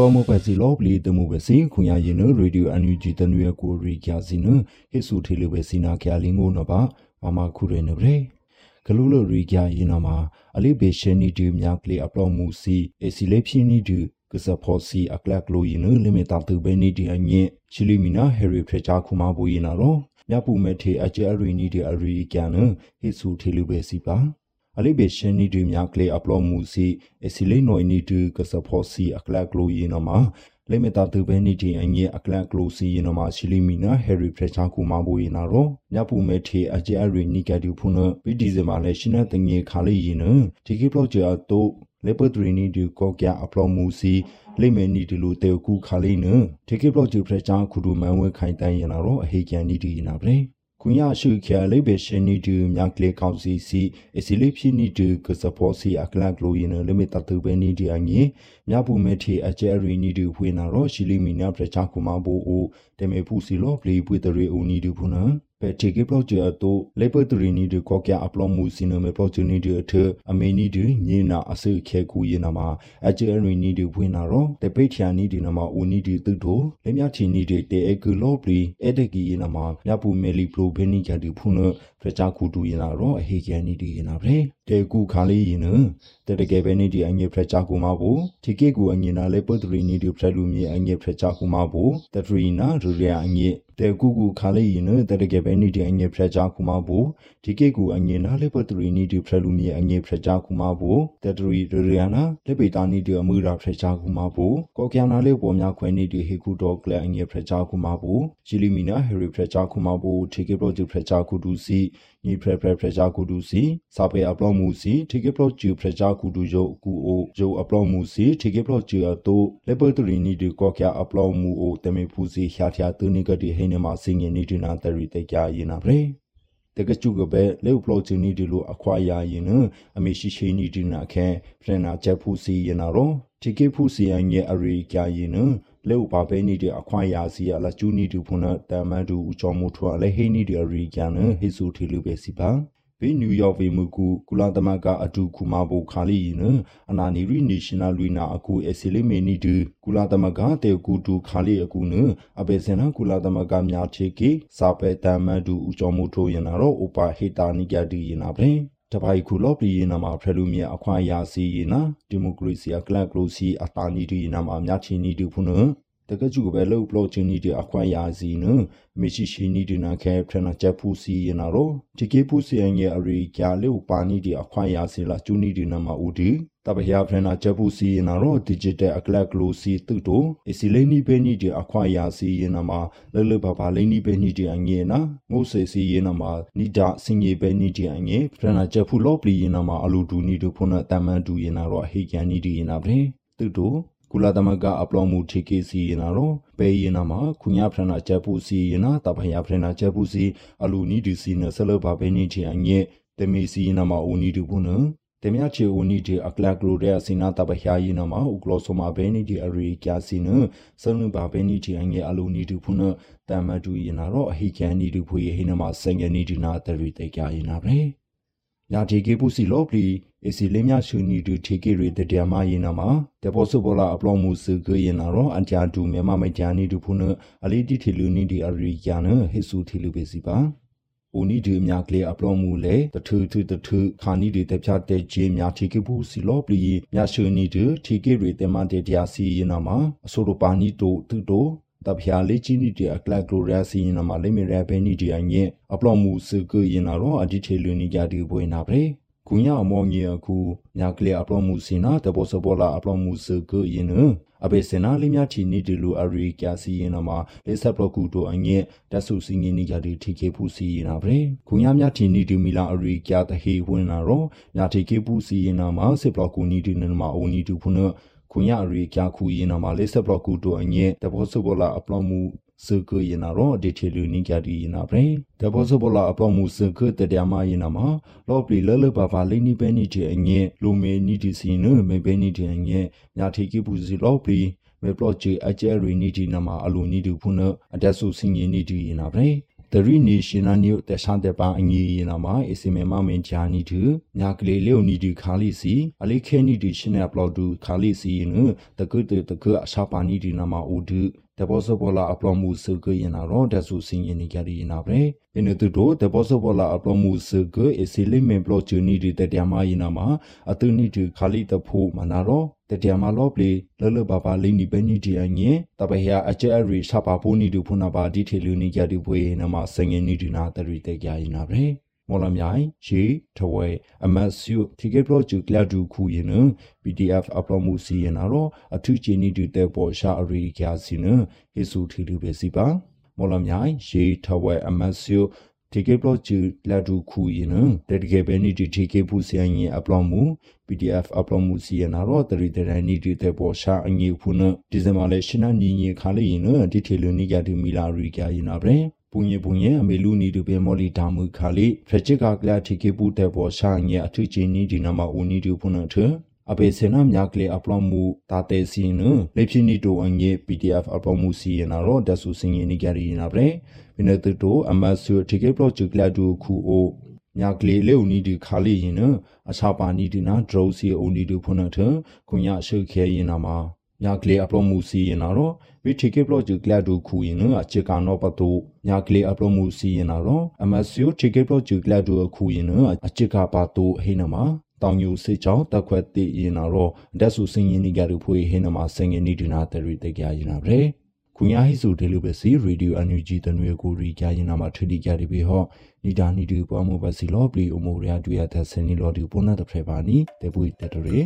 ပေါ်မပစီလောပလီတမှုပဲစင်ခွန်ရရင်နရေဒီယိုအန်ယူဂျီတနွေကိုရီကျစင်နဟိဆူထေလပဲစင်နာကျလင်းကိုနပါမမခုရနဗရေဂလူလိုရီကျရင်နမှာအလိဘေရှနီဒီမြကလေအပလောမှုစီအစီလေဖြင်းနီဒီကစဖောစီအကလကလိုရင်လီမီတာတူဘဲနီဒီအညေချီလီမီနာဟယ်ရီဖရချာခုမာဘူရင်နာရောမြပူမဲထေအကျအရီနီဒီအရီကျန်ဟိဆူထေလူပဲစီပါ အလိဘေရှန်နီဒီမြကလေအပလောမှုစီအစီလေနိုနီဒီကစဖောစီအကလကလိုရင်နမှာလေမတာတူဘဲနီဒီအငြအကလကလိုစီရင်နမှာရှီလီမီနာဟယ်ရီဖရက်ချာကူမဘူရင်နာရောညပူမဲထေအကျအရီနီကတူဖုနဘီဒီဇမာလေရှင်နတငေခါလေးရင်နဒီကိပလော့ဂျာတိုလေပဒရီနီဒီကောကျအပလောမှုစီလိမဲနီဒီလိုတေကူခါလေးနဒီကိပလော့ဂျူဖရက်ချာခုဒူမန်ဝဲခိုင်တန်ရင်နာရောအဟေကျန်နီဒီနာဗလေ ကွန်ရရှုခရလေးပဲရှင်နီတူမြကလေကောင်စီစီအစီလေးဖြစ်နီတူကစပေါ်စီအကလကလိုရင်လမီတတူပဲနီဒီအငီမြပူမဲတီအကျရီနီတူဖွေနာရောရှီလီမီနာပရချာကူမဘူအိုတမေဖူစီလောပလီပွေတရီအိုနီတူဖုနာ ပက်တီကေပလော့ဂျာတိုလေပတရီနီဒီကောကျအပလော့မှုစီနမေပလော့ဂျနီဒီအထအမေနီဒီညင်နာအစခဲကူရင်နာမှာအကျရီနီဒီဖွင့်နာရောတပိတ်ချာနီဒီနာမှာဦးနီဒီတုတိုလေမြချီနီဒီတေအကူလော့ပလီအဒကီရင်နာမှာမြပူမဲလီပလိုဘဲနီဂျာဒီဖုနဖရချာကူတူရင်နာရောအဟေကျန်နီဒီရင်နာပဲတေကူခါလေးရင်နတတကယ်ပဲနီဒီအငေဖရချာကူမဘူတီကေကူအငေနာလေပတရီနီဒီဖရလူမီအငေဖရချာကူမဘူတထရီနာရူရအငေတေကူကူခါလေးရင်တတကယ်ပဲနီဒီအငေဖရချာကူမဘူတီကေကူအငေနာလေပတရီနီဒီဖရလူမီအငေဖရချာကူမဘူတထရီရူရနာလေပေတာနီဒီအမှုရာဖရချာကူမဘူကောကျနာလေပေါ်များခွဲနီဒီဟေကူဒေါကလအငေဖရချာကူမဘူဂျီလီမီနာဟရီဖရချာကူမဘူတီကေပရိုဂျက်ဖရချာကူဒူစီညီဖရဖရဖရချာကူဒူစီစာပေအပလော့မှုစီတီကေပရိုဂျူဖရချာကူဒူယုတ်ကူအိုယုတ်အပလော့မှုစီတီကေပရိုဂျူအတိုလေပတရီနီဒီကောကျအပလော့မှုအိုတမေဖူစီရှာထျာတူနီကတိဟိနေမှာစင်ငင်နီဒီနာတရီတေကြရင်နာပြေတကချုကပဲလေပလောချီနီဒီလိုအခွာရရင်နအမေရှိရှိနီဒီနာခဲဖရနာချက်ဖူစီရင်နာရောတီကေဖူစီယန်ရဲ့အရီကြရင်န လေဥပါပဲနီဒီအခွာရစီရလာကျူနီဒီဖုန်တမန်တူဦးချောမှုထွာလေဟိနီဒီအရီကြနဟိဆူထီလူပဲစီပါဘေနယူးယောက်ဝေမှုကူကုလာသမဂအတူခုမဘိုခါလီနအနာနီရီနေရှင်နယ်လူနာအကူအစီလီမေနီဒူကုလာသမဂတေကူတူခါလီအကူနအဘေစနကုလာသမဂများချေကီစာပေတမန်ဒူဦးကျော်မှုထိုးရင်တော့ဥပါဟေတာနိကြတီရင်နာပဲ တပိုင်ခုလောပလီရင်နာမှာဖရလူမြေအခွင့်အရေးစီရင်နာဒီမိုကရေစီအကလကလိုစီအတာနီဒီနာမှာများချီနီဒူဖုန တကကျူပဲလို့ဘလော့ချင်းနီဒီအခွင့်ရာစီနမရှိရှိနီဒီနာခဲဖရနာချက်ဖူစီရနာရောဒီကေဖူစီယငယ်အရီကျလေပါနီဒီအခွင့်ရာစီလာကျူနီဒီနာမှာဦးဒီတပဟယာဖရနာချက်ဖူစီရနာရော digital အကလကလိုစီတူတိုအစီလိနီပဲနီဒီအခွင့်ရာစီရနာမှာလဲလဲပါပါလိနီပဲနီဒီအငယ်နာငုတ်ဆေစီရနာမှာနီဒါစင်ကြီးပဲနီဒီအငယ်ဖရနာချက်ဖူလော့ပလီရနာမှာအလူဒူနီဒူဖုနာတမန်ဒူရနာရောဟေကန်နီဒီရနာပဲတူတို ကုလသမဂ္ဂအပလောမှုထိကေစီရင်နာတော့ပဲရင်နာမှာခုညာဖရနာချက်ပူစီရင်နာတပညာဖရနာချက်ပူစီအလူနီဒီစီနဆလဘဘဲနီချီအညေတမီစီရင်နာမှာဦးနီဒီဘူးနတမယချေဦးနီဒီအကလကလိုတဲ့စီနာတပညာရင်နာမှာဥကလောဆမဘဲနီဒီအရီကျစီနဆလဘဘဲနီချီအညေအလူနီဒီဘူးနတမတူရင်နာတော့အဟိကန်နီဒီဖွေဟိနမှာစငယ်နီဒီနာတရီတေကြရင်နာပဲညာတီကေပုစီလောပလီ အစီလေးမြရှူနီဒူတီကေရီတတယမရင်နာမှာတဘောဆဘောလာအပလောမှုစကရင်နာရောအန်တယာဒူမြမမိုင်တယာနီဒူဖုနအလီတီတီလူနီဒီအရီယာနဟေဆူတီလူပဲစီပါဦးနီဒီမြကလေးအပလောမှုလေတထူထူတထူခါနီဒီတပြတဲ့ဂျေမြတီကေပုစီလောပလီမြရှူနီဒူတီကေရီတမတေတယာစီရင်နာမှာအဆိုလိုပါနီတိုတူတိုတဖျာလေးချင်းနီတဲ့အကလကလိုရာစီရင်နာမှာလိမေရဘဲနီဒီအငဲ့အပလောမှုစကရင်နာရောအဒီထေလူနီကြဒီပွေနာပဲကုညာမောင်ကြီးအခုညာကလေးအပလောမှုစင်နာတဘောစဘောလာအပလောမှုစကရ င်နအဘေစနာလေးများချီနီဒီလူအရီကျစီရင်နာမှာလေးဆက်ဘလော့ကူတိုအငဲ့တဆူစင်ငင်းနီကြဒီထိကေဖူစီရင်နာပဲကုညာများချီနီဒီမီလာအရီကျတဟေဝင်နာရောညာထိကေဖူစီရင်နာမှာစစ်ဘလော့ကူနီဒီနမှာအိုနီတူ ဖုနခုညရီကြခုရင်နာမှာလေးဆက်ဘလော့ကူတိုအငဲ့တဘောစဘောလာအပလောမှုစကရင်နာရောဒီချေလူနိကြဒီရင်နာပရင်တဘောစဘောလာအပလောမှုစကတတမရင်နာမှာလောပလီလလဘာဘာလိနိပဲနိချေအငဲလူမေနိဒီစီနမေပဲနိဒီအငဲညာထေကိပူစီလောပလီမေပလော့ချေအကျဲရီနိဒီနာမှာအလိုနိဒီဖုနအတက်ဆုစင်ရင်နိဒီရင်နာပရင် the nation new တခြားတဲ့ပါအငီရင်နာမှာအစီမေမမင်ဂျာနီတူညာကလေးလေနီဒီခါလီစီအလေးခဲနီဒီရှင်အပလော့ဒူခါလီစီနတကုတတကအရှာပါနီဒီနာမှာဦးဒူ တဘောစဘောလာအပလော့မှုစကရင်နာတော့တဆူစင်ရင်နေကြရနာပဲယနေ့တို့တဘောစဘောလာအပလော့မှုစကအစီလိမင်ဘလော့ချူနီဒီတတမရင်နာမှာအတူနီဒီခါလီတဖို့မနာတော့တတမလော့ပလီလလဘဘာလိနီပဲနီဒီအငင်းတပဟရအကျအရီရှာပါဖို့နီဒူဖုနာပါဒီထေလူနီကြတူပွေနမှာစငင်နီဒီနာတရီတက်ကြရင်နာပဲ မော်လမြိုင်ရေထဝဲအမတ်စုတီကေပရိုဂျူကလာဒူခုရင်န PDF အပလောမှုစီရင်နာတော့အထုချီနီတူတဲ့ပေါ်ရှာအရီကျာစီနဟေဆူထီလူပဲစီပါမော်လမြိုင်ရေထဝဲအမတ်စုတီကေပရိုဂျူလာဒူခုရင်နတကယ်ပဲနီတီတီကေပူစီရင် အပလောမှု PDF အပလောမှုစီရင်နာတော့တရီတရန်နီတူတဲ့ပေါ်ရှာအငီဖုနဒီဇင်ဘာလေရှနာညီညီခါလေးရင်နဒီထေလူနီကြတူမီလာရီကျာရင်နာပဲပုညပုညအမေလူနီတူ ပဲမော်လီဒါမူခါလီဖရချစ်ကကလာတီကေပူတဲ့ပေါ်ရှာငယ်အထုချင်းနီဒီနာမဦးနီတူဖုန်ထအပေစနာမြကလေအပလောမှုတာတဲစီနလေဖြစ်နီတိုအငယ် PDF အပလောမှုစီနာတော့ဒဆူစင်ရင်နီကြရီနာပဲဘိနတူတိုအမဆူတီကေပလောဂျူကလာဒူခုအိုမြကလေလေဦးနီဒီခါလီရင်အချာပါနီဒီနာဒရိုစီဦးနီတူဖုန်ထခုညရှုခဲရင်နာမှာ ညာကလေးအပလောမှုစီရင်တော့ဝိထိကေပလော့ဂျူကလတ်ဒူခူရင်အချေကနောပတူညာကလေးအပလောမှုစီရင်တော့အမဆီယိုထိကေပလော့ဂျူကလတ်ဒူခူရင်အချေကပါတူဟိနမှာတောင်ညူစေချောင်းတက်ခွက်တိရင်တော့ဒက်ဆူစင်ရင်နီကရူဖွေဟိနမှာစင်ငင်နီဒီနာတရီတေကြရင်နာဗရေခုညာဟိစုဒေလူပဲစီရေဒီယိုအန်ယူဂျီတနွေကိုရီကြရင်နာမှာထထီကြရီဘေဟောနီဒါနီဒီပွားမှုပဲစီလောပလီအမိုရီယာဒူရတဲ့စနီလောဒီပုံနာတဖရပါနီတေပွေတတရေ